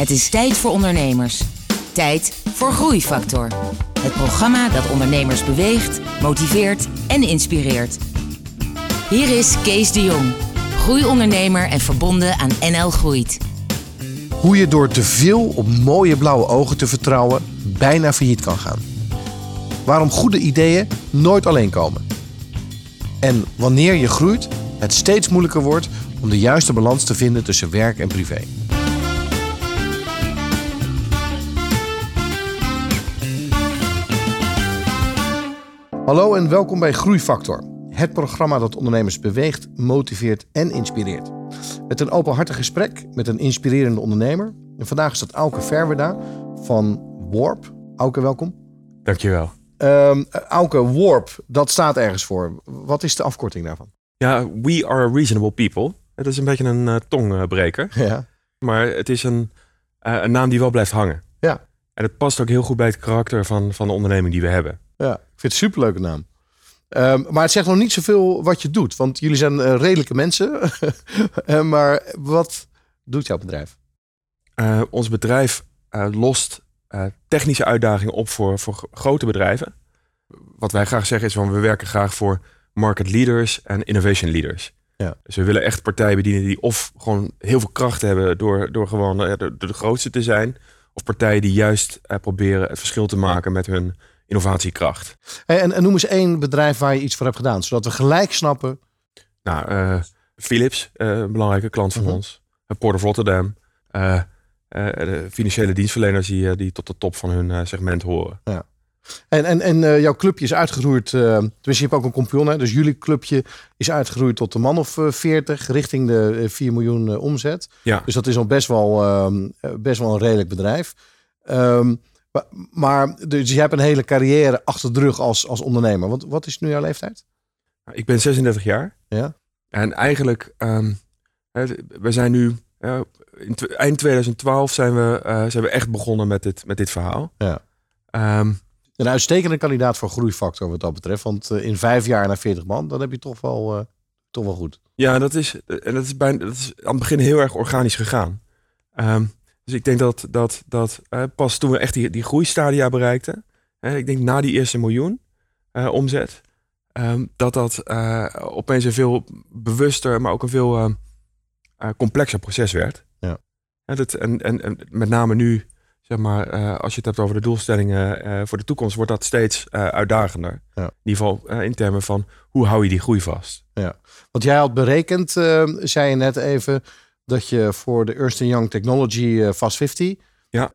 Het is tijd voor ondernemers. Tijd voor Groeifactor. Het programma dat ondernemers beweegt, motiveert en inspireert. Hier is Kees de Jong, groeiondernemer en verbonden aan NL Groeit. Hoe je door te veel op mooie blauwe ogen te vertrouwen bijna failliet kan gaan. Waarom goede ideeën nooit alleen komen. En wanneer je groeit, het steeds moeilijker wordt om de juiste balans te vinden tussen werk en privé. Hallo en welkom bij Groeifactor. Het programma dat ondernemers beweegt, motiveert en inspireert. Met een openhartig gesprek met een inspirerende ondernemer. En vandaag is dat Auke Verwerda van Warp. Auke, welkom. Dankjewel. Um, Auke, Warp, dat staat ergens voor. Wat is de afkorting daarvan? Ja, we are reasonable people. Het is een beetje een uh, tongbreker. Ja. Maar het is een, uh, een naam die wel blijft hangen. Ja. En het past ook heel goed bij het karakter van, van de onderneming die we hebben. Ja, ik vind het een superleuke naam. Um, maar het zegt nog niet zoveel wat je doet. Want jullie zijn uh, redelijke mensen. maar wat doet jouw bedrijf? ons bedrijf lost technische uitdagingen op voor, voor grote bedrijven. Wat wij graag zeggen is, van we werken graag voor market leaders en innovation leaders. Ja. Dus we willen echt partijen bedienen die of gewoon heel veel kracht hebben door, door gewoon de, de, grootste te zijn. Of partijen die juist proberen het verschil te maken met hun innovatiekracht. Hey, en, en, noem eens één bedrijf waar je iets voor hebt gedaan, zodat we gelijk snappen. Nou, uh, Philips, uh, een belangrijke klant van uh -huh. ons. Port of Rotterdam. de financiële dienstverleners die, die tot de top van hun segment horen. Ja. En, en, en jouw clubje is uitgegroeid, uh, tenminste je hebt ook een compagnon, hè? dus jullie clubje is uitgegroeid tot een man of uh, 40 richting de 4 miljoen omzet. Ja. Dus dat is al best wel, best wel een redelijk bedrijf. Um, maar dus je hebt een hele carrière achter de rug als, als ondernemer. Wat, wat is nu jouw leeftijd? Ik ben 36 jaar. Ja. En eigenlijk, um, we zijn nu, in eind 2012 zijn we, zijn we echt begonnen met dit, met dit verhaal. Ja. Um, een uitstekende kandidaat voor groeifactor wat dat betreft. Want uh, in vijf jaar naar 40 man, dan heb je toch wel, uh, toch wel goed. Ja, dat is, en dat is, bijna, dat is aan het begin heel erg organisch gegaan. Um, dus ik denk dat, dat, dat uh, pas toen we echt die, die groeistadia bereikten, ik denk na die eerste miljoen omzet, um, dat dat opeens een veel bewuster, maar ook een veel complexer proces werd. Ja. dat, en, en, en met name nu zeg maar, als je het hebt over de doelstellingen voor de toekomst, wordt dat steeds uitdagender. Ja. In ieder geval in termen van hoe hou je die groei vast. Ja, want jij had berekend, zei je net even, dat je voor de Ernst Young Technology Fast 50, ja.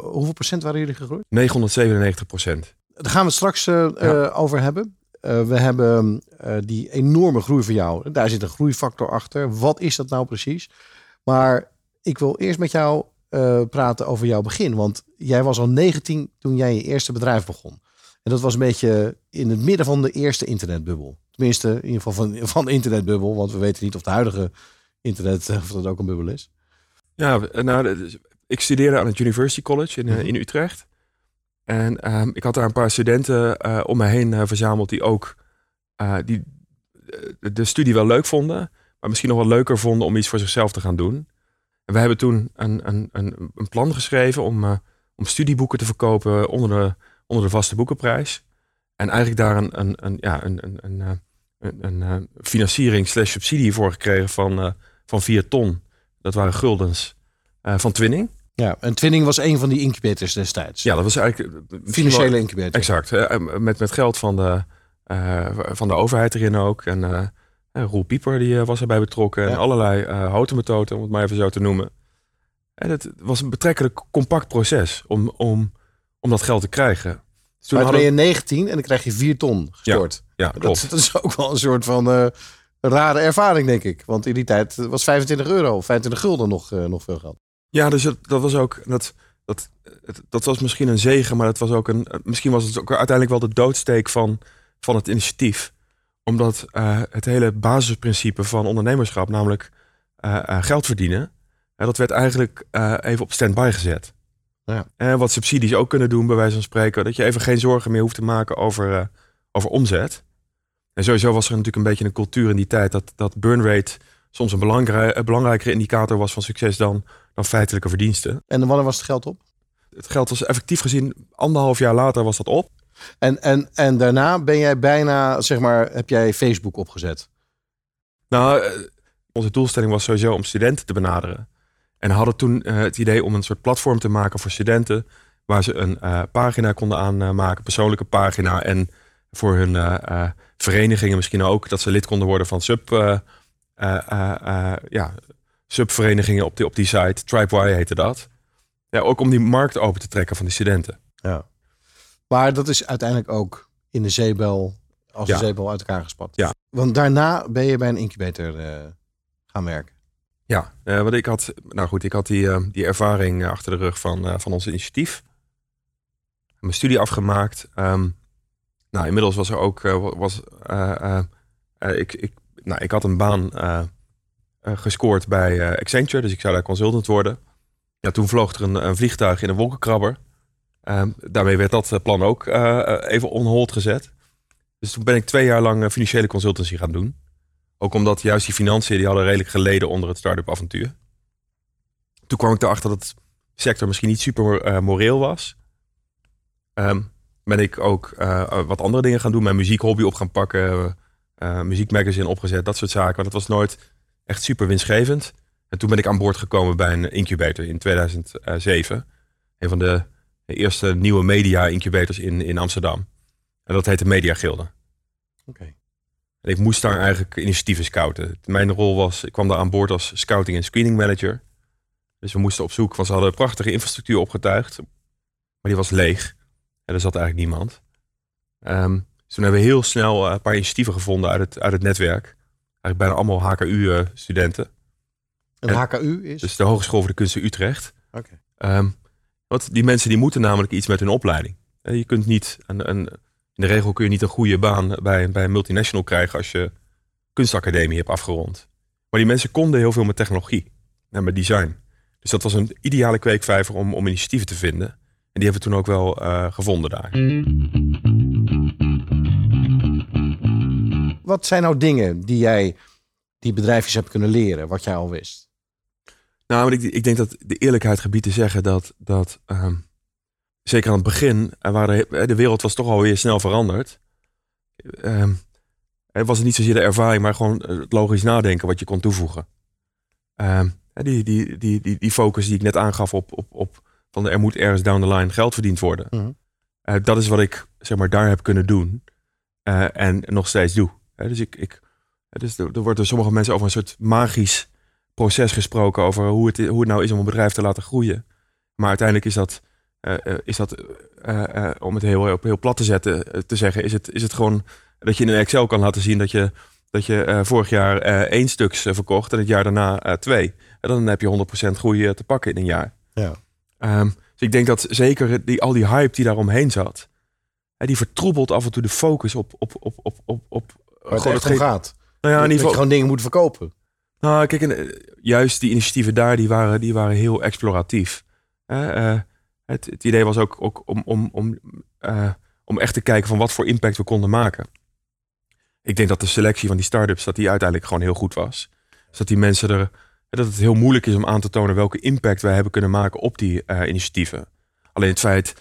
hoeveel procent waren jullie gegroeid? 997 procent. Daar gaan we het straks ja. over hebben. we hebben die enorme groei van jou. Daar zit een groeifactor achter. Wat is dat nou precies? Maar ik wil eerst met jou praten over jouw begin. Want jij was al 19 toen jij je eerste bedrijf begon. En dat was een beetje in het midden van de eerste internetbubbel. Tenminste, in ieder geval van, van de internetbubbel. Want we weten niet of de huidige internet of dat ook een bubbel is. Ja, nou, ik studeerde aan het University College in, Mhm. uh, in Utrecht. En um, ik had daar een paar studenten uh, om me heen uh, verzameld die ook die de studie wel leuk vonden. Maar misschien nog wel leuker vonden om iets voor zichzelf te gaan doen. En we hebben toen een, een, een, een plan geschreven om, om studieboeken te verkopen onder de, onder de vaste boekenprijs. En eigenlijk daar een, een, een, ja, een, een, een, een, een financiering slash subsidie voor gekregen van, van 4 ton. Dat waren guldens van Twinning. Ja, en Twinning was een van die incubators destijds. Ja, dat was eigenlijk... Financiële wel, incubator. Exact. met, met geld van de, van de overheid erin ook. En en Roel Pieper die, uh, was erbij betrokken. Ja. En allerlei uh, houten methoden, om het maar even zo te noemen. En het was een betrekkelijk compact proces om, om, om dat geld te krijgen. Toen maar hadden... ben je 19 en dan krijg je 4 ton gestort. Ja, ja klopt. Dat, dat, is ook wel een soort van uh, rare ervaring, denk ik. Want in die tijd was 25 euro, 25 gulden nog, nog veel geld. Ja, dus dat, dat was ook... Dat, dat, dat was misschien een zegen, maar dat was ook een, misschien was het ook uiteindelijk wel de doodsteek van, van het initiatief omdat uh, het hele basisprincipe van ondernemerschap, namelijk uh, geld verdienen, dat werd eigenlijk even op standby gezet. Ja. En wat subsidies ook kunnen doen, bij wijze van spreken, dat je even geen zorgen meer hoeft te maken over, over omzet. En sowieso was er natuurlijk een beetje een cultuur in die tijd dat, dat burn rate soms een, belangrij- een belangrijkere indicator was van succes dan, dan feitelijke verdiensten. En wanneer was het geld op? Het geld was effectief gezien anderhalf jaar later was dat op. En, en, en daarna ben jij bijna, zeg maar, heb jij Facebook opgezet? Nou, eh, onze doelstelling was sowieso om studenten te benaderen. En hadden toen eh, het idee om een soort platform te maken voor studenten. Waar ze een eh, pagina konden aanmaken, persoonlijke pagina. En voor hun eh, eh, verenigingen misschien ook. Dat ze lid konden worden van sub, eh, ja, subverenigingen op die, op die site. TribeY heette dat. Ja, ook om die markt open te trekken van die studenten. Ja. Maar dat is uiteindelijk ook in de zeebel, als Ja. de zeebel uit elkaar gespat. Ja. Want daarna ben je bij een incubator gaan werken. Ja, want ik had, nou goed, ik had die, die ervaring achter de rug van, van ons initiatief. Mijn studie afgemaakt. Ehm, nou, inmiddels was er ook, eh, wa- was, eh, eh, ik, ik, nou, ik had een baan gescoord bij Accenture, dus ik zou daar consultant worden. Ja, toen vloog er een, een vliegtuig in een wolkenkrabber. Ehm, daarmee werd dat plan ook even on hold gezet. Dus toen ben ik twee jaar lang financiële consultancy gaan doen. Ook omdat juist die financiën die hadden redelijk geleden onder het start-up avontuur. Toen kwam ik erachter dat de sector misschien niet super eh, moreel was. Ehm, ben ik ook eh, wat andere dingen gaan doen. Mijn muziekhobby op gaan pakken. eh muziekmagazine opgezet. Dat soort zaken. Maar dat was nooit echt super winstgevend. En toen ben ik aan boord gekomen bij een incubator in 2007. Een van de eerste nieuwe media incubators in, in Amsterdam. En dat heette Media Gilde. Oké. En ik moest daar eigenlijk initiatieven scouten. Mijn rol was, ik kwam daar aan boord als scouting en screening manager. Dus we moesten op zoek, want ze hadden een prachtige infrastructuur opgetuigd. Maar die was leeg. En er zat eigenlijk niemand. Ehm, dus toen hebben we heel snel eh, een paar initiatieven gevonden uit het, uit het netwerk. Eigenlijk bijna allemaal HKU-studenten. En En- HKU is? Dus de Hogeschool voor de Kunsten Utrecht. Oké. Ehm, want die mensen die moeten namelijk iets met hun opleiding. Eh, Je kunt niet, een, een, in de regel kun je niet een goede baan bij, bij een multinational krijgen als je kunstacademie hebt afgerond. Maar die mensen konden heel veel met technologie en met design. Dus dat was een ideale kweekvijver om, om initiatieven te vinden. En die hebben we toen ook wel eh, gevonden daar. Wat zijn nou dingen die jij die bedrijfjes hebt kunnen leren, wat jij al wist? Nou, maar ik, ik denk dat de eerlijkheid gebied te zeggen dat, dat ehm, zeker aan het begin, er waren, de, de wereld was toch alweer snel veranderd. Ehm, het was niet zozeer de ervaring, maar gewoon het logisch nadenken wat je kon toevoegen. Ehm, die, die, die, die, die focus die ik net aangaf op, op, op van er moet ergens down the line geld verdiend worden. Mhm. Eh, dat is wat ik zeg maar daar heb kunnen doen eh, en nog steeds doe. Dus ik, ik, dus er, er wordt door sommige mensen over een soort magisch proces gesproken over hoe het, hoe het nou is om een bedrijf te laten groeien. Maar uiteindelijk is dat, eh, eh, is dat eh, eh, om het heel, heel, heel plat te zetten, eh, te zeggen, is het, is het gewoon dat je in een Excel kan laten zien dat je, dat je eh, vorig jaar eh, één stuks eh, verkocht en het jaar daarna eh, twee. En dan heb je 100% groei eh, te pakken in een jaar. Ja. Ehm, dus ik denk dat zeker die, al die hype die daaromheen zat, hè, die vertroebelt af en toe de focus op, op, op, op, op, op Waar het gewoon echt het gaat. Nou ja, in ieder je geval. gewoon dingen moet verkopen. Nou, kijk, en, eh, juist die initiatieven daar, die waren, die waren heel exploratief. Eh, het, het idee was ook, ook om, om, om, eh, om echt te kijken van wat voor impact we konden maken. Ik denk dat de selectie van die start-ups, dat die uiteindelijk gewoon heel goed was. Dus dat die mensen er, dat het heel moeilijk is om aan te tonen welke impact wij hebben kunnen maken op die eh, initiatieven. Alleen het feit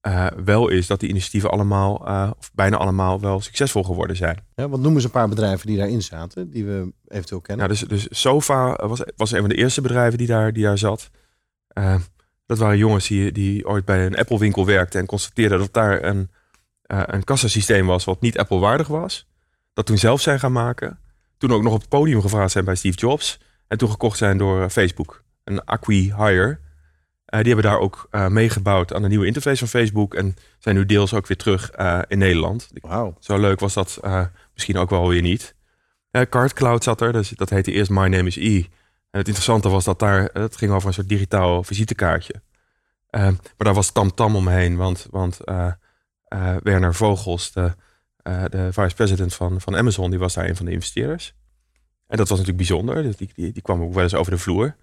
eh, wel is dat die initiatieven allemaal, eh, of bijna allemaal, wel succesvol geworden zijn. Ja, wat noemen ze een paar bedrijven die daarin zaten, die we eventueel kennen? Dus, dus Sofa was, was een van de eerste bedrijven die daar, die daar zat. Dat waren jongens die, die ooit bij een Apple winkel werkten en constateerden dat daar een, een kassasysteem was wat niet Apple waardig was. Dat toen zelf zijn gaan maken. Toen ook nog op het podium gevraagd zijn bij Steve Jobs. En toen gekocht zijn door eh, Facebook. Een Acqui-Hire. Eh, die hebben daar ook eh, meegebouwd aan de nieuwe interface van Facebook. En zijn nu deels ook weer terug in Nederland. Wauw. Zo leuk was dat misschien ook wel weer niet. Uh, Card Cloud zat er, dus dat heette eerst My Name is E. En het interessante was dat daar, het ging over een soort digitaal visitekaartje. Maar daar was tamtam omheen, want, want Werner Vogels, de, de vice-president van, van Amazon, die was daar een van de investeerders. En dat was natuurlijk bijzonder, dus die, die, die kwam ook wel eens over de vloer.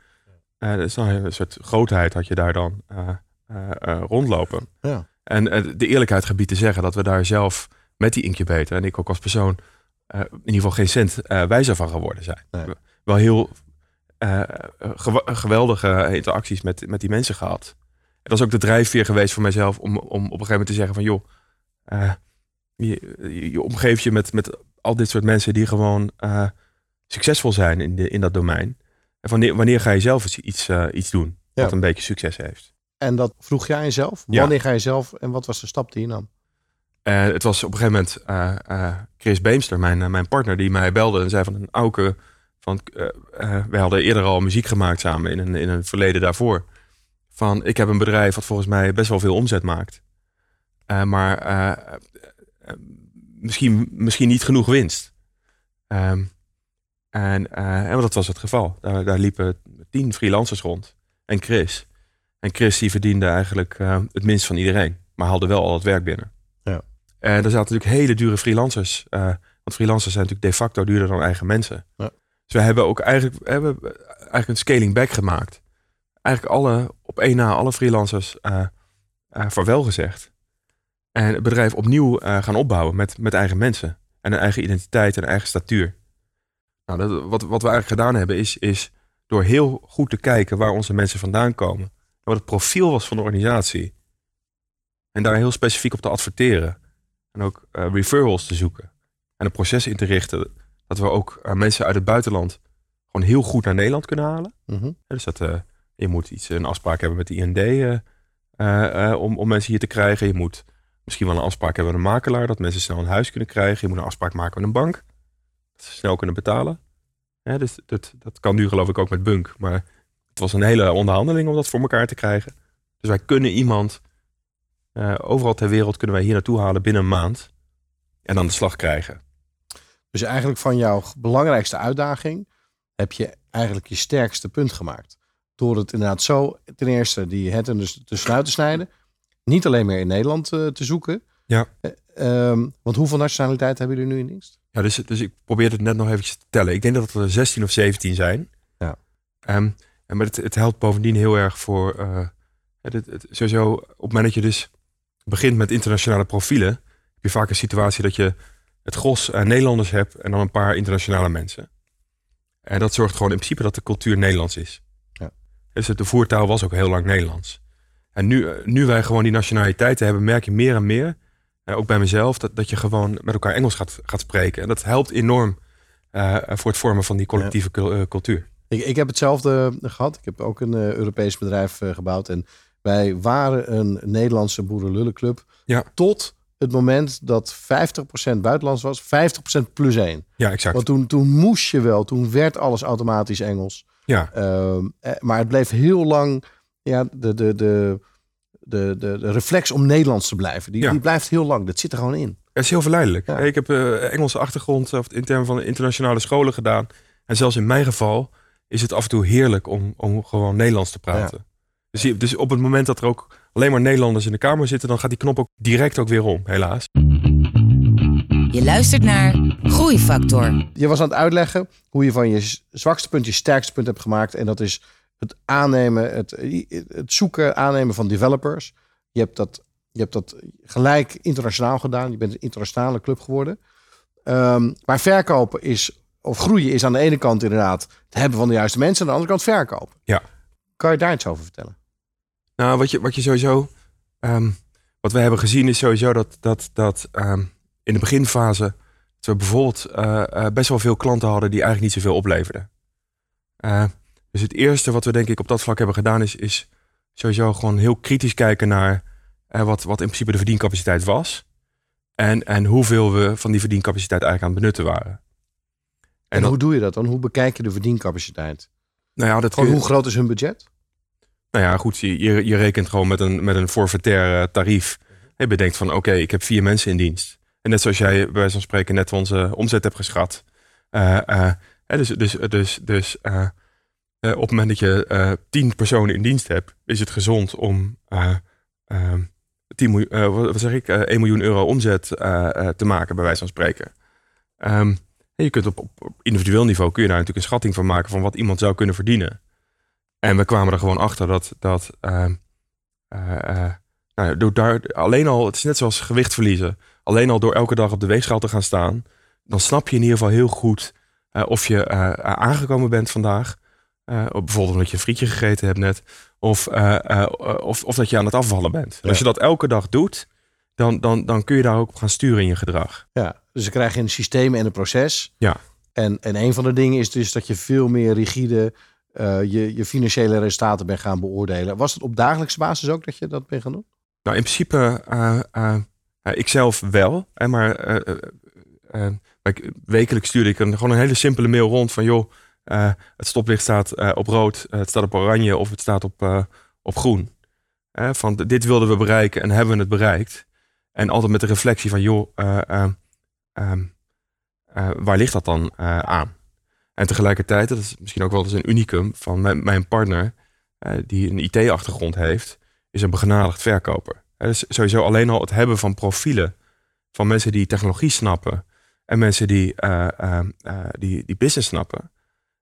Dus nou, een soort grootheid had je daar dan eh, eh, rondlopen. Ja. En de eerlijkheid gebied te zeggen dat we daar zelf met die incubator en ik ook als persoon in ieder geval geen cent wijzer van geworden zijn. Nee. Wel heel uh, geweldige interacties met, met die mensen gehad. En dat is ook de drijfveer geweest voor mijzelf om, om op een gegeven moment te zeggen van joh, uh, je, je omgeeft je met, met al dit soort mensen die gewoon succesvol zijn in, de, in dat domein. En wanneer, wanneer ga je zelf eens iets, iets doen wat een beetje succes heeft? En dat vroeg jij jezelf? Wanneer ga je zelf en wat was de stap die je nam? Uh, het was op een gegeven moment uh, Chris Beemster, mijn, mijn partner, die mij belde en zei van een Auke, van, wij hadden eerder al muziek gemaakt samen in een, in een verleden daarvoor. Van ik heb een bedrijf wat volgens mij best wel veel omzet maakt. maar misschien, misschien niet genoeg winst. Um, en, en dat was het geval. Daar, daar liepen tien freelancers rond. En Chris. En Chris die verdiende eigenlijk het minst van iedereen. Maar haalde wel al het werk binnen. En er zaten natuurlijk hele dure freelancers. Uh, want freelancers zijn natuurlijk de facto duurder dan eigen mensen. Ja. Dus we hebben ook eigenlijk, hebben eigenlijk een scaling back gemaakt. Eigenlijk alle, op één na, alle freelancers vaarwel gezegd. En het bedrijf opnieuw gaan opbouwen met, met eigen mensen. En een eigen identiteit en een eigen statuur. Nou, dat, wat, wat we eigenlijk gedaan hebben is, is door heel goed te kijken waar onze mensen vandaan komen. En wat het profiel was van de organisatie. En daar heel specifiek op te adverteren en ook uh, referrals te zoeken. En een proces in te richten dat we ook uh, mensen uit het buitenland gewoon heel goed naar Nederland kunnen halen. Mm Dus dat uh, je moet iets, een afspraak hebben met de IND om, om mensen hier te krijgen. Je moet misschien wel een afspraak hebben met een makelaar, dat mensen snel een huis kunnen krijgen. Je moet een afspraak maken met een bank, ze snel kunnen betalen. dus dat, dat kan nu geloof ik ook met Bunk. Maar het was een hele onderhandeling om dat voor elkaar te krijgen. Dus wij kunnen iemand uh, overal ter wereld kunnen wij hier naartoe halen binnen een maand. En aan de slag krijgen. Dus eigenlijk van jouw belangrijkste uitdaging heb je eigenlijk je sterkste punt gemaakt. Door het inderdaad zo, ten eerste die het dus tussenuit te snijden. Niet alleen meer in Nederland uh, te zoeken. Ja. Uh, um, want hoeveel nationaliteiten hebben jullie nu in dienst? Ja, dus, dus ik probeer het net nog eventjes te tellen. Ik denk dat het er 16 of 17 zijn. Ja. Um, en maar het, het helpt bovendien heel erg voor... Uh, het, het, sowieso op het moment dat je dus begint met internationale profielen, heb je vaak een situatie dat je het gros uh, Nederlanders hebt en dan een paar internationale mensen. En dat zorgt gewoon in principe dat de cultuur Nederlands is. Ja. Dus de voertaal was ook heel lang Nederlands. En nu, eh, nu wij gewoon die nationaliteiten hebben, merk je meer en meer, ook bij mezelf, dat, dat je gewoon met elkaar Engels gaat, gaat spreken. En dat helpt enorm voor het vormen van die collectieve cultuur. Ik, ik heb hetzelfde gehad. Ik heb ook een Europees bedrijf gebouwd. En wij waren een Nederlandse boerenlullenclub. Ja. Tot het moment dat 50% buitenlands was, 50% plus 1. Ja, exact. Want toen, toen moest je wel, toen werd alles automatisch Engels. Ja. Uh, maar het bleef heel lang, ja, de, de, de, de, de, de reflex om Nederlands te blijven, die, ja. die blijft heel lang. Dat zit er gewoon in. Het is heel verleidelijk. Ja. Ik heb uh, Engelse achtergrond of in termen van internationale scholen gedaan. En zelfs in mijn geval is het af en toe heerlijk om, om gewoon Nederlands te praten. Ja. Dus, dus op het moment dat er ook alleen maar Nederlanders in de kamer zitten, dan gaat die knop ook direct ook weer om, helaas. Je luistert naar Groeifactor. Je was aan het uitleggen hoe je van je zwakste punt je sterkste punt hebt gemaakt. En dat is het aannemen, het, het zoeken, aannemen van developers. Je hebt, dat, je hebt dat gelijk internationaal gedaan. Je bent een internationale club geworden. Um, maar verkopen is, of groeien is aan de ene kant inderdaad het hebben van de juiste mensen. Aan de andere kant verkopen. Ja. Kan je daar iets over vertellen? Nou, wat je, wat je sowieso. Um, wat we hebben gezien is sowieso dat, dat, dat um, in de beginfase. dat we bijvoorbeeld uh, uh, best wel veel klanten hadden die eigenlijk niet zoveel opleverden. Uh, dus het eerste wat we denk ik op dat vlak hebben gedaan is, is sowieso gewoon heel kritisch kijken naar wat, wat in principe de verdiencapaciteit was. En, en hoeveel we van die verdiencapaciteit eigenlijk aan het benutten waren. En, en hoe doe je dat dan? Hoe bekijk je de verdiencapaciteit? Nou ja, dat gewoon, hoe groot is hun budget? Nou ja, goed, je, je, je rekent gewoon met een, met een forfaitair tarief. Je bedenkt van, oké, ik heb vier mensen in dienst. En net zoals jij bij wijze van spreken net onze omzet hebt geschat. Uh, uh, dus dus, dus, dus uh, op het moment dat je tien personen in dienst hebt, is het gezond om 10 miljoen, wat zeg ik, 1 miljoen euro omzet te maken, bij wijze van spreken. En je kunt op, op, individueel niveau kun je daar natuurlijk een schatting van maken van wat iemand zou kunnen verdienen. En we kwamen er gewoon achter dat, dat uh, uh, nou, door daar, alleen al, het is net zoals gewicht verliezen. Alleen al door elke dag op de weegschaal te gaan staan, dan snap je in ieder geval heel goed of je aangekomen bent vandaag. Bijvoorbeeld omdat je een frietje gegeten hebt net. Of, of, of dat je aan het afvallen bent. Als je dat elke dag doet, dan, dan, dan kun je daar ook op gaan sturen in je gedrag. Ja, dus dan krijg je een systeem en een proces. Ja. En, en een van de dingen is dus dat je veel meer rigide je, je financiële resultaten bent gaan beoordelen. Was het op dagelijkse basis ook dat je dat bent gaan doen? Nou, in principe, uh, ik zelf wel. Hè, maar wekelijks stuurde ik een, gewoon een hele simpele mail rond van joh, het stoplicht staat op rood, het staat op oranje of het staat op, op groen. van dit wilden we bereiken en hebben we het bereikt. En altijd met de reflectie van joh, ehm, waar ligt dat dan aan? En tegelijkertijd, dat is misschien ook wel eens een unicum van mijn, partner, die een IT-achtergrond heeft is een begenadigd verkoper. Dus sowieso alleen al het hebben van profielen van mensen die technologie snappen en mensen die, die, die business snappen,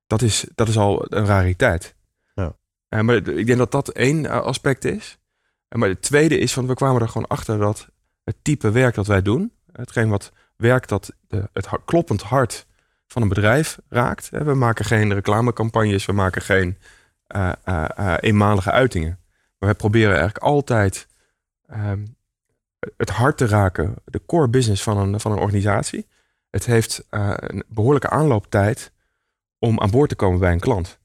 dat is, dat is al een rariteit. Ja. maar ik denk dat dat één aspect is. Maar het tweede is, van we kwamen er gewoon achter dat het type werk dat wij doen, hetgeen wat werk dat de, het kloppend hart van een bedrijf raakt. We maken geen reclamecampagnes, we maken geen eenmalige uitingen. Maar wij proberen eigenlijk altijd ehm, het hart te raken, de core business van een, van een organisatie. Het heeft uh, een behoorlijke aanlooptijd om aan boord te komen bij een klant.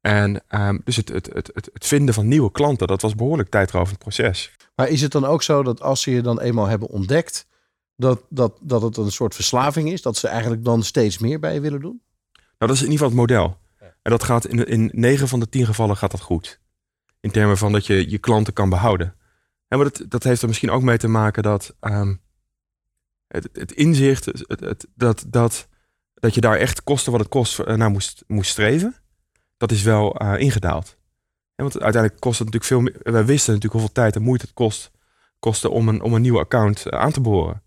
En um, dus het, het, het, het, vinden van nieuwe klanten, dat was behoorlijk tijdrovend proces. Maar is het dan ook zo dat als ze je dan eenmaal hebben ontdekt, dat, dat, dat het een soort verslaving is? Dat ze eigenlijk dan steeds meer bij je willen doen? Nou, dat is in ieder geval het model. En dat gaat in, in 9 van de 10 gevallen gaat dat goed. In termen van dat je je klanten kan behouden. En maar dat, dat heeft er misschien ook mee te maken dat ehm, het, het, inzicht, het, het, dat, dat, dat je daar echt kosten wat het kost uh, naar moest, moest streven, dat is wel uh, ingedaald. En want uiteindelijk kost het natuurlijk veel meer. Wij wisten natuurlijk hoeveel tijd en moeite het kost, kostte om een, om een nieuw account uh, aan te boren.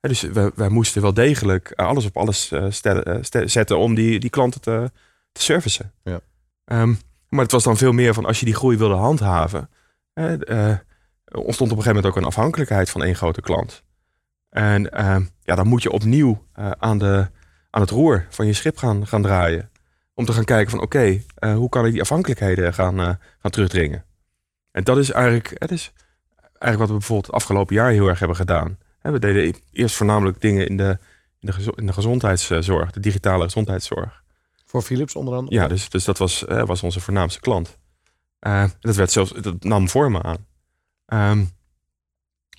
En dus wij, wij, moesten wel degelijk alles op alles stellen, zetten om die, die klanten te, te servicen. Ja. Um, maar het was dan veel meer van als je die groei wilde handhaven. Eh, ontstond op een gegeven moment ook een afhankelijkheid van één grote klant. En eh, ja, dan moet je opnieuw uh, aan, de, aan het roer van je schip gaan, gaan draaien. Om te gaan kijken van oké, okay, hoe kan ik die afhankelijkheden gaan, gaan terugdringen. En dat is eigenlijk, het is eigenlijk wat we bijvoorbeeld het afgelopen jaar heel erg hebben gedaan. We deden eerst voornamelijk dingen in de, in de, in de gezondheidszorg, de digitale gezondheidszorg. Voor Philips onder andere? Ja, dus, dus dat was, uh, was onze voornaamste klant. Uh, dat, werd zelfs, dat nam vormen aan. Um,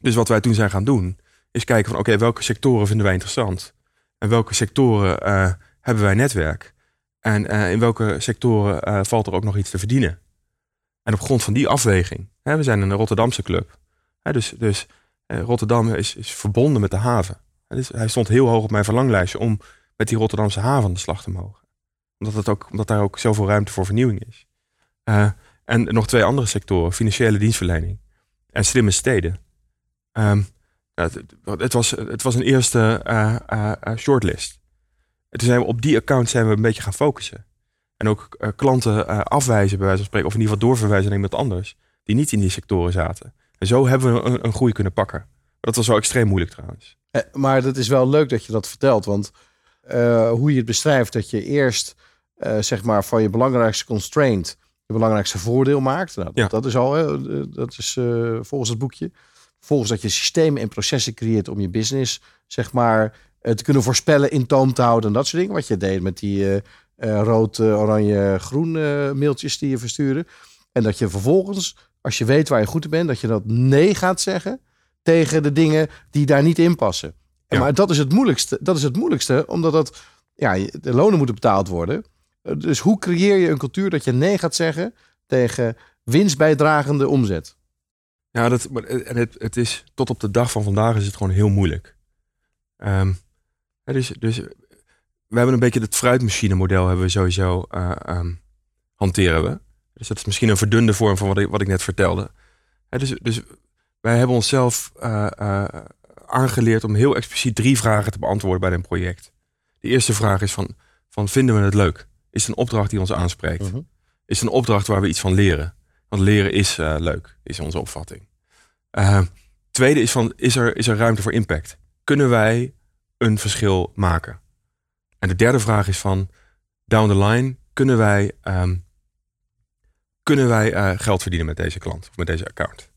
dus wat wij toen zijn gaan doen, is kijken van oké, welke sectoren vinden wij interessant? En welke sectoren uh, hebben wij netwerk? En in welke sectoren valt er ook nog iets te verdienen? En op grond van die afweging, hè, we zijn een Rotterdamse club. Hè, dus dus Rotterdam is, is verbonden met de haven. Dus hij stond heel hoog op mijn verlanglijstje om met die Rotterdamse haven aan de slag te mogen omdat, het ook, omdat daar ook zoveel ruimte voor vernieuwing is. En nog twee andere sectoren, financiële dienstverlening en slimme steden. Um, het, het, was, het was een eerste uh, uh, shortlist. En toen zijn we op die account zijn we een beetje gaan focussen. En ook klanten afwijzen, bij wijze van spreken, of in ieder geval doorverwijzen naar iemand anders, die niet in die sectoren zaten. En zo hebben we een, een groei kunnen pakken. Dat was wel extreem moeilijk trouwens. Maar dat is wel leuk dat je dat vertelt, want hoe je het beschrijft, dat je eerst zeg maar van je belangrijkste constraint je belangrijkste voordeel maakt. Nou, ja. dat, is al, dat is volgens het boekje. Volgens dat je systemen en processen creëert om je business, zeg maar, te kunnen voorspellen, in toom te houden en dat soort dingen. Wat je deed met die rood, oranje, groen mailtjes die je versturen. En dat je vervolgens, als je weet waar je goed in bent, dat je dat nee gaat zeggen tegen de dingen die daar niet in passen. Ja. Maar dat is het moeilijkste. Dat is het moeilijkste, omdat dat, ja, de lonen moeten betaald worden. Dus hoe creëer je een cultuur dat je nee gaat zeggen tegen winstbijdragende omzet? Ja, dat, en het, het is tot op de dag van vandaag is het gewoon heel moeilijk. Um, dus, dus we hebben een beetje het fruitmachine model hebben we sowieso uh, um, hanteren we. Dus dat is misschien een verdunde vorm van wat ik, wat ik net vertelde. dus, dus wij hebben onszelf uh, uh, aangeleerd om heel expliciet drie vragen te beantwoorden bij een project. De eerste vraag is van, van vinden we het leuk? is een opdracht die ons aanspreekt. Mhm. Is een opdracht waar we iets van leren. Want leren is leuk, is onze opvatting. Uh, tweede is van, is er, is er ruimte voor impact? Kunnen wij een verschil maken? En de derde vraag is van, down the line, kunnen wij, ehm, kunnen wij eh, geld verdienen met deze klant of met deze account?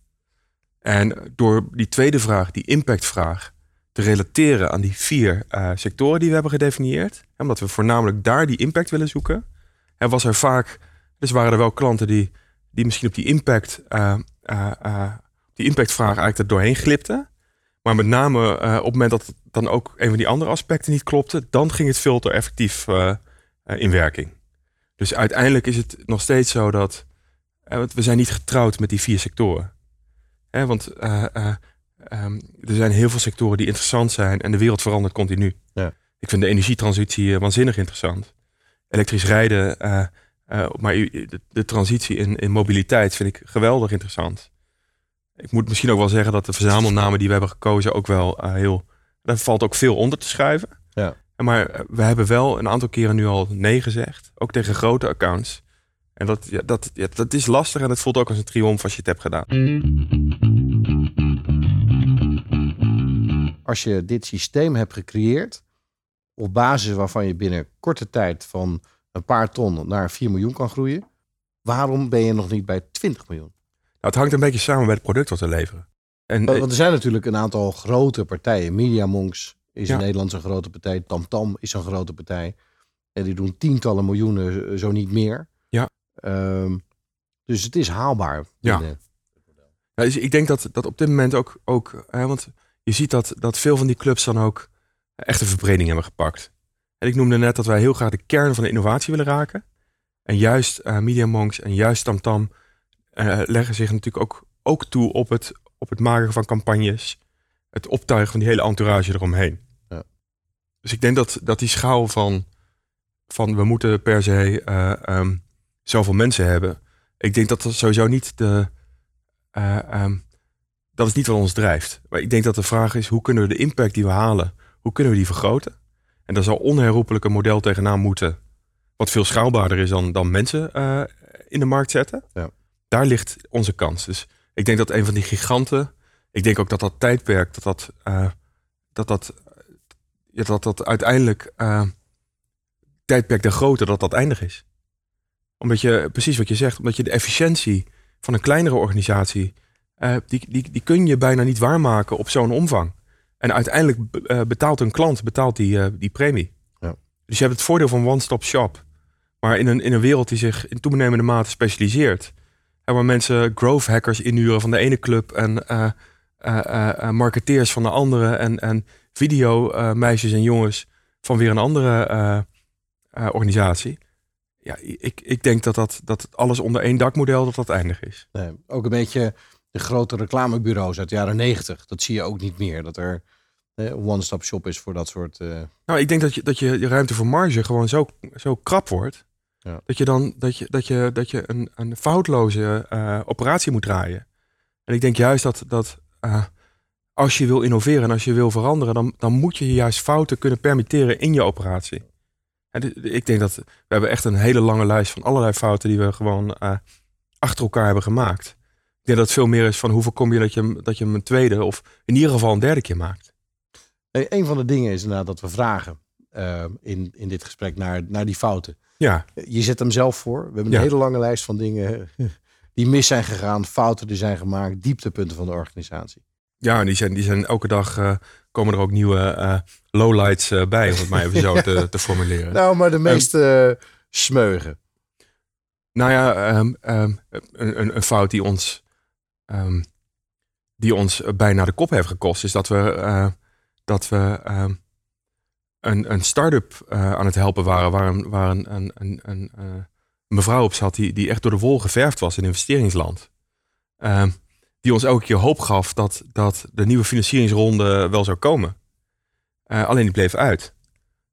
En door die tweede vraag, die impactvraag, te relateren aan die vier uh, sectoren die we hebben gedefinieerd, omdat we voornamelijk daar die impact willen zoeken, en was er vaak, dus waren er wel klanten die, die misschien op die impact, uh, die impactvraag eigenlijk er doorheen glipten. Maar met name op het moment dat dan ook een van die andere aspecten niet klopte, dan ging het filter effectief in werking. Dus uiteindelijk is het nog steeds zo dat we zijn niet getrouwd met die vier sectoren. Hè, want ehm, er zijn heel veel sectoren die interessant zijn en de wereld verandert continu. Ja. Ik vind de energietransitie waanzinnig interessant. Elektrisch rijden, maar de, de, transitie in, in mobiliteit vind ik geweldig interessant. Ik moet misschien ook wel zeggen dat de verzamelnamen die we hebben gekozen ook wel heel daar valt ook veel onder te schuiven. Ja. Maar eh, we hebben wel een aantal keren nu al nee gezegd. Ook tegen grote accounts. En dat, ja, dat, ja, dat is lastig en het voelt ook als een triomf als je het hebt gedaan. Als je dit systeem hebt gecreëerd, op basis waarvan je binnen korte tijd van een paar ton naar 4 miljoen kan groeien, waarom ben je nog niet bij 20 miljoen? Nou, het hangt een beetje samen met het product wat we leveren. En, want er zijn natuurlijk een aantal grote partijen. Mediamonks is in Nederland een grote partij. TamTam is een grote partij. En die doen tientallen miljoenen, zo niet meer. Ja. Ehm, dus het is haalbaar. Ja. ja dus ik denk dat, dat op dit moment ook, ook hè, want je ziet dat, dat veel van die clubs dan ook echt een verbreding hebben gepakt. En ik noemde net dat wij heel graag de kern van de innovatie willen raken. En juist uh, MediaMonks en juist TamTam uh, leggen zich natuurlijk ook, ook toe op het, op het maken van campagnes, het optuigen van die hele entourage eromheen. Ja. Dus ik denk dat, dat die schaal van, van we moeten per se uh, um, zoveel mensen hebben. Ik denk dat dat sowieso niet de. Uh, um, dat is niet wat ons drijft. Maar ik denk dat de vraag is: hoe kunnen we de impact die we halen, hoe kunnen we die vergroten? En daar zal onherroepelijk een model tegenaan moeten. Wat veel schaalbaarder is dan, dan mensen uh, in de markt zetten. Ja. Daar ligt onze kans. Dus ik denk dat een van die giganten. Ik denk ook dat dat tijdperk, dat dat, uh, dat, dat, ja, dat, dat uiteindelijk uh, tijdperk de grote, dat dat eindig is. Omdat je, precies wat je zegt, omdat je de efficiëntie van een kleinere organisatie, uh, die, die, die kun je bijna niet waarmaken op zo'n omvang. En uiteindelijk betaalt een klant betaalt die, die premie. Ja. Dus je hebt het voordeel van one-stop shop. Maar in een, in een wereld die zich in toenemende mate specialiseert, waar mensen growth hackers inhuren van de ene club en uh, uh, marketeers van de andere en, en video meisjes en jongens van weer een andere organisatie. Ja, ik, ik denk dat, dat, dat alles onder één dakmodel dat dat eindig is. Nee, ook een beetje de grote reclamebureaus uit de jaren negentig. Dat zie je ook niet meer. Dat er een one-stop shop is voor dat soort. Nou, ik denk dat je, dat je, je ruimte voor marge gewoon zo, zo krap wordt. Ja. Dat je dan dat je, dat je, dat je een, een foutloze uh, operatie moet draaien. En ik denk juist dat, dat uh, als je wil innoveren en als je wil veranderen, dan, dan moet je juist fouten kunnen permitteren in je operatie. En ik denk dat we hebben echt een hele lange lijst van allerlei fouten die we gewoon uh, achter elkaar hebben gemaakt. Ik denk dat het veel meer is van hoe voorkom je dat je, dat je hem een tweede of in ieder geval een derde keer maakt. Een van de dingen is inderdaad dat we vragen in, in dit gesprek naar, naar die fouten. Ja. Je zet hem zelf voor. We hebben een hele lange lijst van dingen die mis zijn gegaan, fouten die zijn gemaakt, dieptepunten van de organisatie. Ja, en die zijn, die zijn elke dag uh, komen er ook nieuwe uh, lowlights uh, bij, om het maar even zo te, te, formuleren. Nou, maar de meeste smeugen. Nou ja, um, um, een, een, fout die ons, die ons bijna de kop heeft gekost, is dat we, dat we een, een start-up uh, aan het helpen waren, waar een, een, een, een, uh, mevrouw op zat die, die echt door de wol geverfd was in investeringsland. Uh, die ons elke keer hoop gaf dat, dat de nieuwe financieringsronde wel zou komen. Eh, alleen die bleef uit.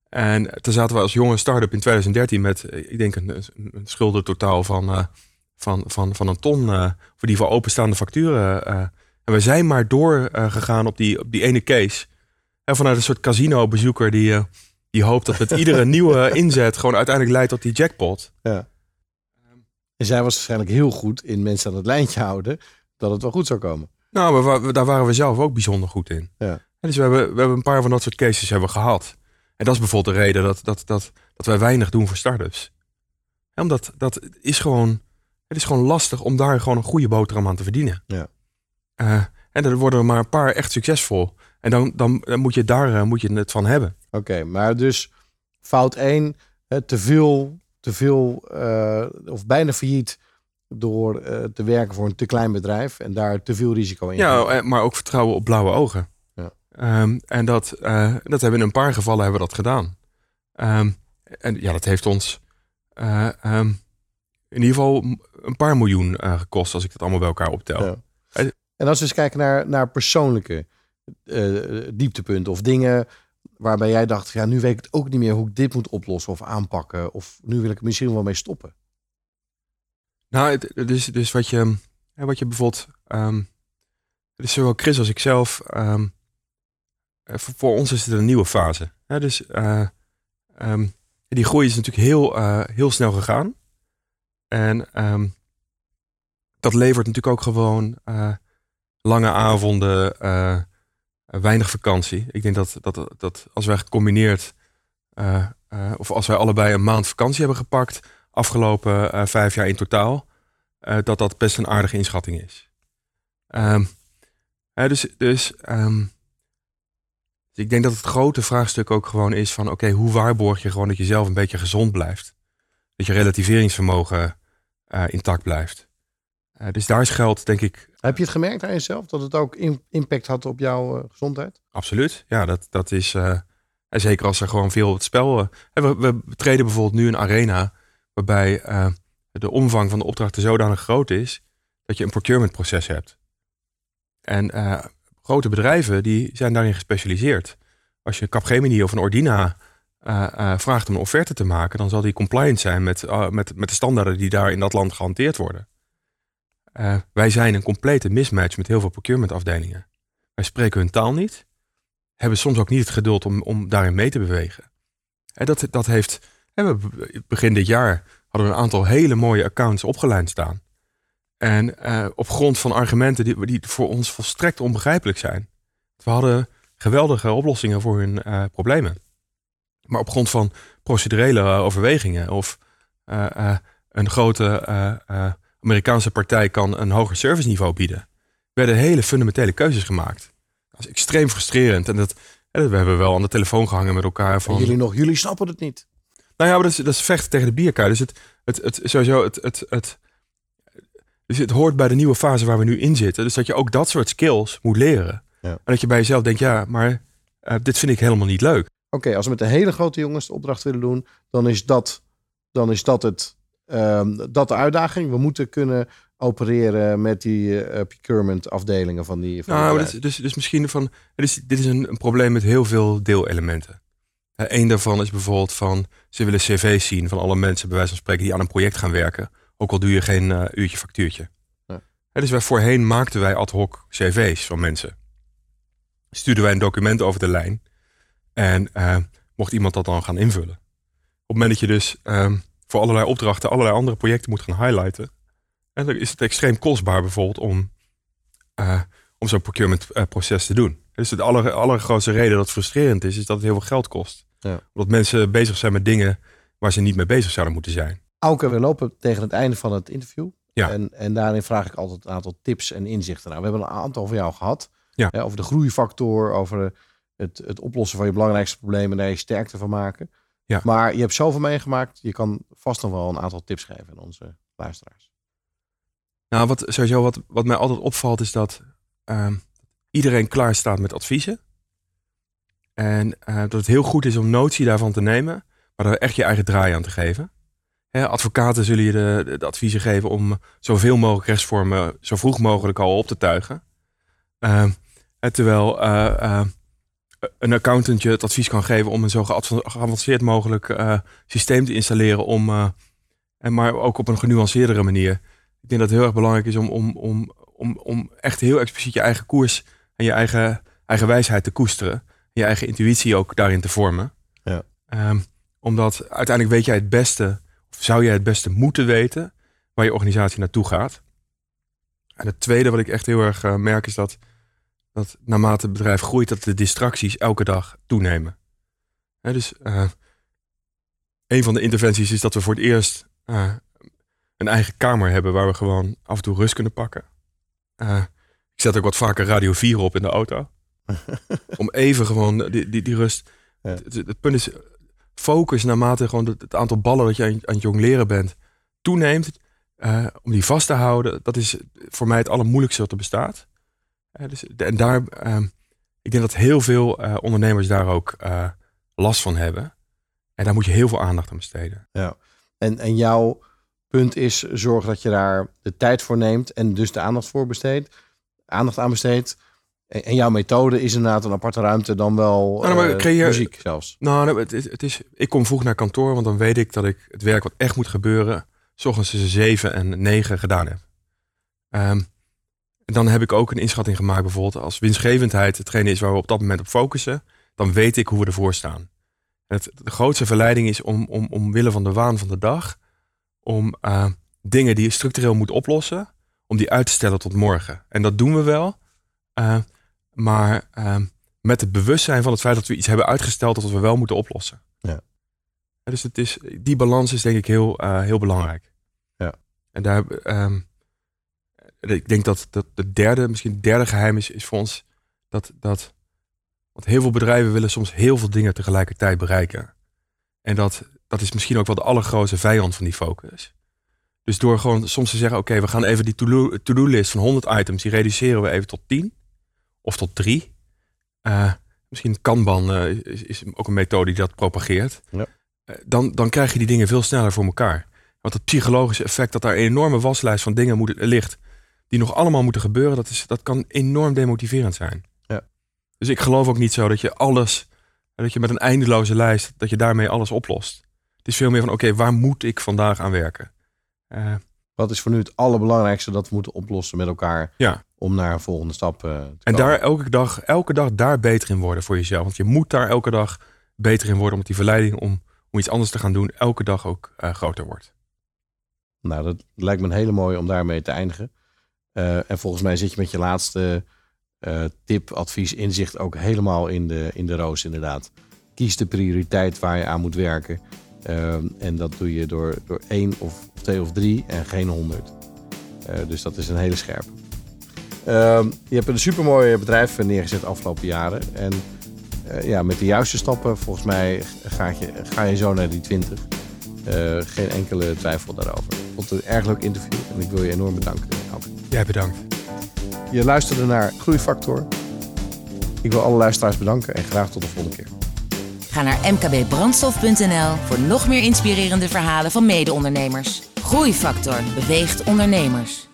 En toen zaten we als jonge start-up in 2013 met, ik denk, een, een schuldentotaal van, van, van, van een ton voor die voor openstaande facturen. en we zijn maar doorgegaan op, die, op die ene case. En vanuit een soort casino-bezoeker die, uh, die hoopt dat met iedere nieuwe inzet gewoon uiteindelijk leidt tot die jackpot. Ja. En zij was waarschijnlijk heel goed in mensen aan het lijntje houden dat het wel goed zou komen. Nou, we, daar waren we zelf ook bijzonder goed in. Ja. En dus we hebben, we hebben een paar van dat soort cases hebben gehad. En dat is bijvoorbeeld de reden dat, dat, dat, dat wij weinig doen voor start-ups. Ja, omdat dat is gewoon, het is gewoon lastig om daar gewoon een goede boterham aan te verdienen. Ja. Eh, en er worden er maar een paar echt succesvol. En dan, dan, dan moet je daar uh, moet je het van hebben. Oké, maar dus fout 1, te veel, te veel uh, of bijna failliet door te werken voor een te klein bedrijf en daar te veel risico in. Ja, maar ook vertrouwen op blauwe ogen. Ja. Um, en dat, dat hebben we in een paar gevallen hebben we dat gedaan. Um, en ja, dat heeft ons um, in ieder geval een paar miljoen gekost als ik dat allemaal bij elkaar optel. Ja. En als we eens kijken naar, naar persoonlijke uh, dieptepunten of dingen waarbij jij dacht, ja, nu weet ik het ook niet meer hoe ik dit moet oplossen of aanpakken. Of nu wil ik er misschien wel mee stoppen. Nou, dus, dus wat je, wat je bijvoorbeeld, um, dus zowel Chris als ik zelf, um, voor, ons is het een nieuwe fase. Dus uh, um, die groei is natuurlijk heel, heel snel gegaan. En dat levert natuurlijk ook gewoon lange avonden, uh, weinig vakantie. Ik denk dat, dat, dat als wij gecombineerd, uh, of als wij allebei een maand vakantie hebben gepakt, afgelopen vijf jaar in totaal, dat dat best een aardige inschatting is. Um, dus dus um, ik denk dat het grote vraagstuk ook gewoon is van oké, hoe waarborg je gewoon dat je zelf een beetje gezond blijft? Dat je relativeringsvermogen intact blijft. Dus daar is geld, denk ik. Heb je het gemerkt aan jezelf dat het ook impact had op jouw uh, gezondheid? Absoluut. Ja, dat, dat is. Uh, en zeker als er gewoon veel op het spel. We, we, treden bijvoorbeeld nu een arena waarbij de omvang van de opdrachten zodanig groot is dat je een procurement proces hebt. En grote bedrijven die zijn daarin gespecialiseerd. Als je Capgemini of een Ordina vraagt om een offerte te maken, dan zal die compliant zijn met, met, met de standaarden die daar in dat land gehanteerd worden. Uh, wij zijn een complete mismatch met heel veel procurement afdelingen. Wij spreken hun taal niet, hebben soms ook niet het geduld om, om daarin mee te bewegen. En dat, dat heeft, we, begin dit jaar hadden we een aantal hele mooie accounts opgeleid staan. En op grond van argumenten die, die voor ons volstrekt onbegrijpelijk zijn. We hadden geweldige oplossingen voor hun problemen. Maar op grond van procedurele overwegingen of een grote Amerikaanse partij kan een hoger serviceniveau bieden, werden hele fundamentele keuzes gemaakt. Dat is extreem frustrerend. En dat, we hebben wel aan de telefoon gehangen met elkaar. Van, en jullie nog, jullie snappen het niet. Nou ja, maar dat is, dat is vechten tegen de bierkaart. Dus het, het, het, sowieso, het, het, het, dus het hoort bij de nieuwe fase waar we nu in zitten. Dus dat je ook dat soort skills moet leren. Ja. En dat je bij jezelf denkt, ja, maar uh, dit vind ik helemaal niet leuk. Oké, als we met de hele grote jongens de opdracht willen doen, dan is dat, dan is dat het Um, dat de uitdaging. We moeten kunnen opereren met die uh, procurement afdelingen van die. Van nou, dus, dus, dus misschien van. Dit is, dit is een, een probleem met heel veel deelelementen. Een daarvan is bijvoorbeeld van. Ze willen cv's zien van alle mensen, bij wijze van spreken, die aan een project gaan werken. Ook al doe je geen uh, uurtje factuurtje. Ja. dus wij voorheen maakten wij ad hoc cv's van mensen. Stuurden wij een document over de lijn. En mocht iemand dat dan gaan invullen. Op het moment dat je dus. Um, voor allerlei opdrachten allerlei andere projecten moet gaan highlighten. En dan is het extreem kostbaar bijvoorbeeld om, uh, om zo'n procurement uh, proces te doen. Dus de aller, allergrootste reden dat het frustrerend is, is dat het heel veel geld kost. Ja. Omdat mensen bezig zijn met dingen waar ze niet mee bezig zouden moeten zijn. Auke, we lopen tegen het einde van het interview. Ja. En, en daarin vraag ik altijd een aantal tips en inzichten. Nou, we hebben een aantal van jou gehad. Ja. Hè, over de groeifactor, over het, het oplossen van je belangrijkste problemen en daar je sterkte van maken. Ja. Maar je hebt zoveel meegemaakt. Je kan vast nog wel een aantal tips geven aan onze luisteraars. Nou, wat, sowieso wat, wat mij altijd opvalt is dat uh, iedereen klaar staat met adviezen. En uh, dat het heel goed is om notie daarvan te nemen, maar er echt je eigen draai aan te geven. Hè, advocaten zullen je de, de, adviezen geven om zoveel mogelijk rechtsvormen zo vroeg mogelijk al op te tuigen. Uh, terwijl uh, een accountant je het advies kan geven om een zo geavanceerd mogelijk uh, systeem te installeren. Om, uh, en maar ook op een genuanceerdere manier. Ik denk dat het heel erg belangrijk is om, om, om, om, om echt heel expliciet je eigen koers en je eigen, eigen wijsheid te koesteren. En je eigen intuïtie ook daarin te vormen. Ja. Um, omdat uiteindelijk weet jij het beste, of zou jij het beste moeten weten, waar je organisatie naartoe gaat. En het tweede wat ik echt heel erg uh, merk is dat dat naarmate het bedrijf groeit, dat de distracties elke dag toenemen. dus uh, een van de interventies is dat we voor het eerst uh, een eigen kamer hebben waar we gewoon af en toe rust kunnen pakken. Uh, ik zet ook wat vaker Radio 4 op in de auto. om even gewoon die, die, die rust. Ja. Het, het, punt is, focus naarmate gewoon het, het aantal ballen dat je aan, aan het jongleren bent toeneemt. Om die vast te houden, dat is voor mij het allermoeilijkste wat er bestaat. Uh, dus, en daar, uh, ik denk dat heel veel ondernemers daar ook last van hebben. En daar moet je heel veel aandacht aan besteden. Ja, en, en jouw punt is zorg dat je daar de tijd voor neemt en dus de aandacht voor besteedt. Aandacht aan besteedt. En, jouw methode is inderdaad een aparte ruimte dan wel nou, creëer, muziek zelfs. Nou, het, het, is, ik kom vroeg naar kantoor, want dan weet ik dat ik het werk wat echt moet gebeuren s ochtends tussen 7 en 9 gedaan heb. Um, dan heb ik ook een inschatting gemaakt, bijvoorbeeld als winstgevendheid hetgene is waar we op dat moment op focussen, dan weet ik hoe we ervoor staan. Het, de grootste verleiding is om, om, omwille van de waan van de dag, om uh, dingen die je structureel moet oplossen, om die uit te stellen tot morgen. En dat doen we wel, uh, maar uh, met het bewustzijn van het feit dat we iets hebben uitgesteld dat we wel moeten oplossen. Ja. Dus het is, die balans is denk ik heel, heel belangrijk. Ja. En daar, um, ik denk dat, dat de derde, misschien het derde geheim is, is voor ons dat, dat, want heel veel bedrijven willen soms heel veel dingen tegelijkertijd bereiken. En dat, dat is misschien ook wel de allergrootste vijand van die focus. Dus door gewoon soms te zeggen, oké, we gaan even die to-do-list van 100 items, die reduceren we even tot 10 of tot 3. Uh, misschien Kanban uh, is, is, ook een methode die dat propageert. Ja. Eh, dan, dan krijg je die dingen veel sneller voor elkaar. Want het psychologische effect dat daar een enorme waslijst van dingen moet, ligt, die nog allemaal moeten gebeuren, dat, is, dat kan enorm demotiverend zijn. Ja. Dus ik geloof ook niet zo dat je alles, dat je met een eindeloze lijst, dat je daarmee alles oplost. Het is veel meer van, oké, waar moet ik vandaag aan werken? Uh, Wat is voor nu het allerbelangrijkste dat we moeten oplossen met elkaar ja. om naar een volgende stap uh, te en En daar elke dag, elke dag daar beter in worden voor jezelf. Want je moet daar elke dag beter in worden, omdat die verleiding om om iets anders te gaan doen, elke dag ook uh, groter wordt. Nou, dat lijkt me een hele mooie om daarmee te eindigen. Uh, en volgens mij zit je met je laatste uh, tip, advies, inzicht ook helemaal in de, in de roos, inderdaad. Kies de prioriteit waar je aan moet werken. en dat doe je door, door één of twee of drie en geen honderd. dus dat is een hele scherpe. je hebt een supermooi bedrijf neergezet de afgelopen jaren. En ja, met de juiste stappen, volgens mij ga je, ga je zo naar die 20. Uh, eh, geen enkele twijfel daarover. Ik vond het een erg leuk interview en ik wil je enorm bedanken. Jij bedankt. Je luisterde naar Groeifactor. Ik wil alle luisteraars bedanken en graag tot de volgende keer. Ga naar mkbbrandstof.nl voor nog meer inspirerende verhalen van mede-ondernemers. Groeifactor beweegt ondernemers.